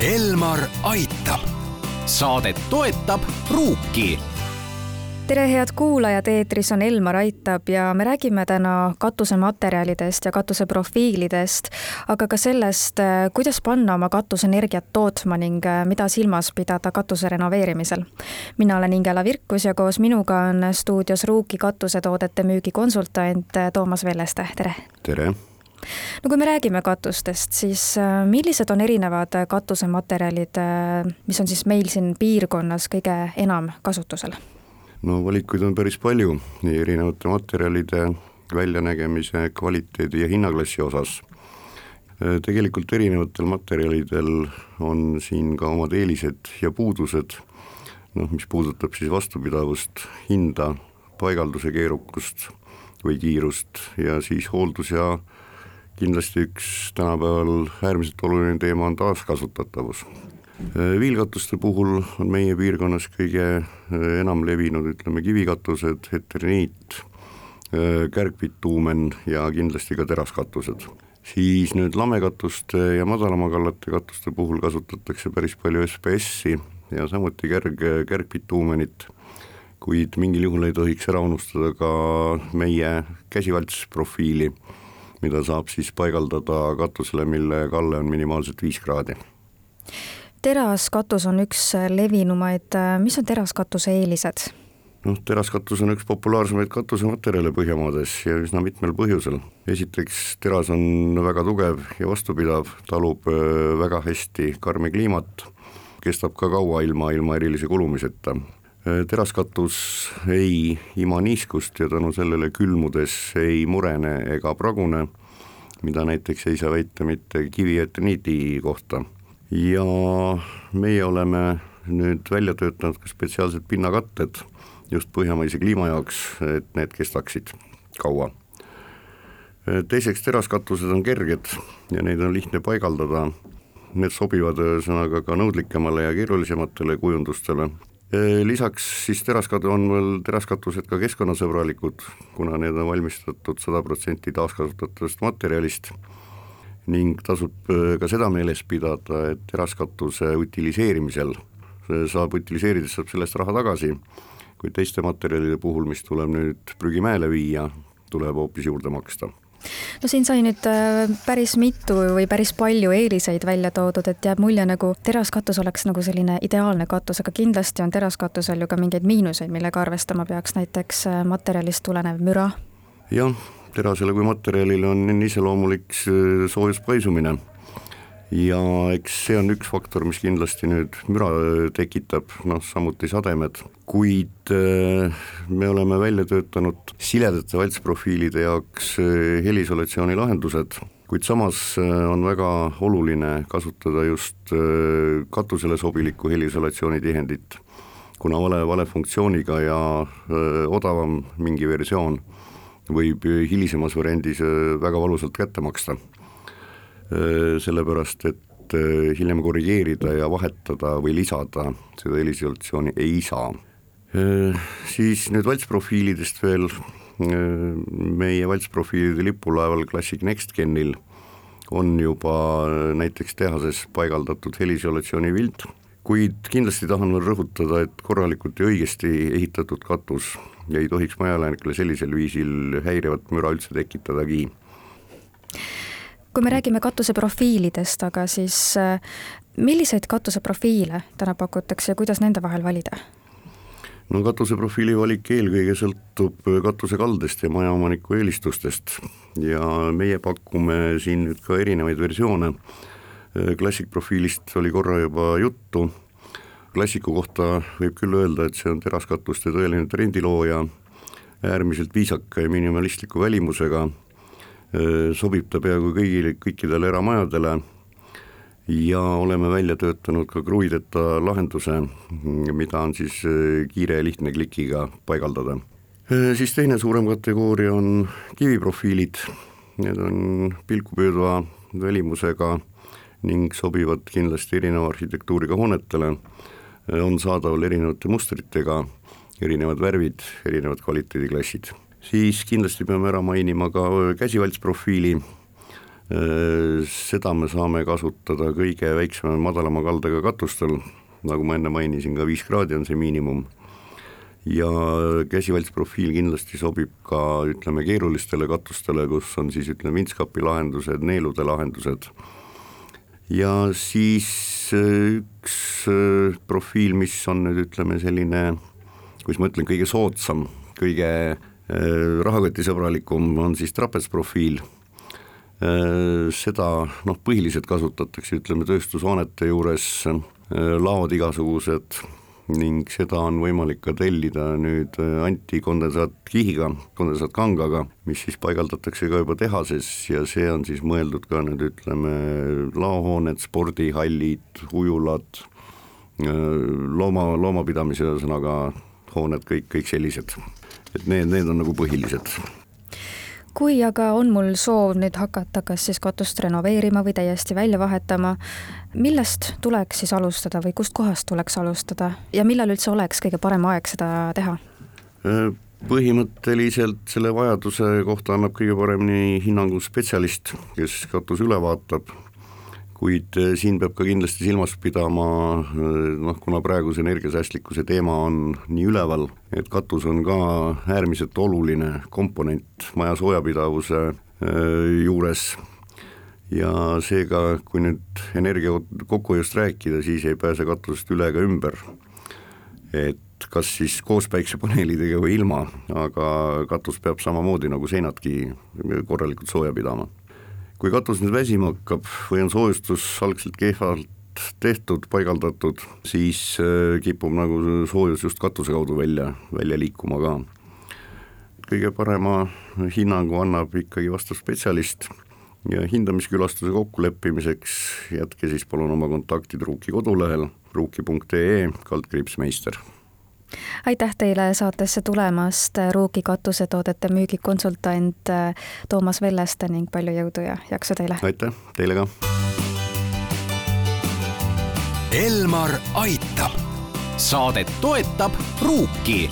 Elmar aitab. saadet toetab Ruuki tere, head kuulajad, eetris on Elmar Aitab ja me räägime täna katusematerjalidest ja katuseprofiilidest, aga ka sellest, kuidas panna oma katus energiat tootma ning mida silmas pidada katuse renoveerimisel. mina olen Ingela Virkus ja koos minuga on stuudios Ruuki katusetoodete müügikonsultant Toomas Velleste, tere! tere! No kui me räägime katustest, siis äh, millised on erinevad katusematerjalid, äh, mis on siis meil siin piirkonnas kõige enam kasutusel? no valikuid on päris palju, nii erinevate materjalide väljanägemise, kvaliteedi ja hinnaklassi osas. Äh, tegelikult erinevatel materjalidel on siin ka omad eelised ja puudused, noh, mis puudutab siis vastupidavust, hinda, paigalduse keerukust või kiirust ja siis hooldus ja kindlasti üks tänapäeval äärmiselt oluline teema on taaskasutatavus. viilkatuste puhul on meie piirkonnas kõige enam levinud, ütleme, kivikatused, heterniit, kärgpituumen ja kindlasti ka teraskatused. siis nüüd lamekatuste ja madalama kallate katuste puhul kasutatakse päris palju SPS-i ja samuti kärg, kärgpituumenit, kuid mingil juhul ei tohiks ära unustada ka meie käsivaltsprofiili mida saab siis paigaldada katusele, mille kalle on minimaalselt viis kraadi. teraskatus on üks levinumaid, mis on teraskatuse eelised? noh, teraskatus on üks populaarsemaid katusematerjale Põhjamaades ja üsna mitmel põhjusel. esiteks, teras on väga tugev ja vastupidav, talub äh, väga hästi karmi kliimat, kestab ka kaua ilma, ilma erilise kulumiseta Äh, teraskatus ei ima niiskust ja tänu sellele külmudes ei murene ega pragune, mida näiteks ei saa väita mitte kivietaniidi kohta. ja meie oleme nüüd välja töötanud ka spetsiaalsed pinnakatted just põhjamaise kliima jaoks, et need kestaksid kaua. Äh, teiseks, teraskatused on kerged ja neid on lihtne paigaldada, need sobivad ühesõnaga ka nõudlikemale ja keerulisematele kujundustele lisaks siis teraskadu on veel teraskatused ka keskkonnasõbralikud, kuna need on valmistatud sada protsenti taaskasutatavast materjalist. Ning tasub ka seda meeles pidada, et teraskatuse utiliseerimisel saab, utiliseerides saab sellest raha tagasi, kuid teiste materjalide puhul, mis tuleb nüüd prügimäele viia, tuleb hoopis juurde maksta no siin sai nüüd äh, päris mitu või päris palju eeliseid välja toodud, et jääb mulje nagu teraskatus oleks nagu selline ideaalne katus, aga kindlasti on teraskatusel ju ka mingeid miinuseid, millega arvestama peaks, näiteks äh, materjalist tulenev müra. jah, terasele kui materjalile on iseloomulik soojus paisumine ja eks see on üks faktor, mis kindlasti nüüd müra tekitab, noh samuti sademed, kuid äh, me oleme välja töötanud siledate valtsprofiilide jaoks äh, heliisolatsiooni lahendused, kuid samas äh, on väga oluline kasutada just katusele sobilikku heliisolatsiooni tihendit, kuna vale, vale funktsiooniga ja öö, odavam mingi versioon võib hilisemas variandis väga valusalt kätte maksta sellepärast et äh, hiljem korrigeerida ja vahetada või lisada seda heliisolatsiooni ei saa. Äh, siis nüüd valtsprofiilidest veel, meie valtsprofiilide lipulaeval Classic NextGenil on juba näiteks tehases paigaldatud heliisolatsiooni vilt, kuid kindlasti tahan veel rõhutada, et korralikult ja õigesti ehitatud katus ei tohiks majaelanikele sellisel viisil häirivat müra üldse tekitadagi kui me räägime katuseprofiilidest, aga siis äh, milliseid katuseprofiile täna pakutakse ja kuidas nende vahel valida? no katuseprofiili valik eelkõige sõltub katuse kaldest ja majaomaniku eelistustest ja meie pakume siin nüüd ka erinevaid versioone. Classic profiilist oli korra juba juttu, klassiku kohta võib küll öelda, et see on teraskatuste tõeline trendilooja, äärmiselt viisaka ja minimalistliku välimusega sobib ta peaaegu kõigile, kõikidele eramajadele. Ja oleme välja töötanud ka kruvideta lahenduse, mida on siis kiire ja lihtne klikiga paigaldada. siis teine suurem kategooria on kiviprofiilid, need on pilkupöödva välimusega ning sobivad kindlasti erineva arhitektuuriga hoonetele, on saadaval erinevate mustritega, erinevad värvid, erinevad kvaliteediklassid siis kindlasti peame ära mainima ka käsivaltsprofiili, seda me saame kasutada kõige väiksema, madalama kaldega katustel, nagu ma enne mainisin, ka viis kraadi on see miinimum. Ja käsivaltsprofiil kindlasti sobib ka ütleme keerulistele katustele, kus on siis ütleme vintskapi lahendused, neelude lahendused. ja siis üks profiil, mis on nüüd ütleme selline, kuidas ma ütlen, kõige soodsam, kõige äh, rahakotisõbralikum on siis trapetsprofiil seda noh, põhiliselt kasutatakse, ütleme tööstushoonete juures, laod igasugused, ning seda on võimalik ka tellida nüüd äh, antikondensaatkihiga, kondensaatkangaga, mis siis paigaldatakse ka juba tehases ja see on siis mõeldud ka nüüd ütleme, laohooned, spordihallid, ujulad, äh, looma, loomapidamise ühesõnaga hooned, kõik, kõik sellised. et need, need on nagu põhilised kui aga on mul soov nüüd hakata kas siis katust renoveerima või täiesti välja vahetama, millest tuleks siis alustada või kustkohast tuleks alustada ja millal üldse oleks kõige parem aeg seda teha? Äh, põhimõtteliselt selle vajaduse kohta annab kõige paremini hinnangu spetsialist, kes katuse üle vaatab kuid eh, siin peab ka kindlasti silmas pidama eh, noh, kuna praegu see energiasäästlikkuse teema on nii üleval, et katus on ka äärmiselt oluline komponent maja soojapidavuse eh, juures ja seega, kui nüüd energia kokkuhoiust rääkida, siis ei pääse katusest üle ega ümber. et kas siis koos päiksepaneelidega või ilma, aga katus peab samamoodi nagu seinadki korralikult sooja pidama kui katus nüüd väsima hakkab või on soojustus algselt kehvalt tehtud, paigaldatud, siis äh, kipub nagu soojus just katuse kaudu välja, välja liikuma ka. kõige parema hinnangu annab ikkagi vastav spetsialist ja hindamiskülastuse kokkuleppimiseks jätke siis palun oma kontaktid Ruuki kodulehel ruuki.ee kaldkriips meister aitäh teile saatesse tulemast, Ruugi katusetoodete müügikonsultant äh, Toomas Velleste ning palju jõudu ja jaksu teile! aitäh, teile ka! Elmar aitab, saadet toetab Ruuki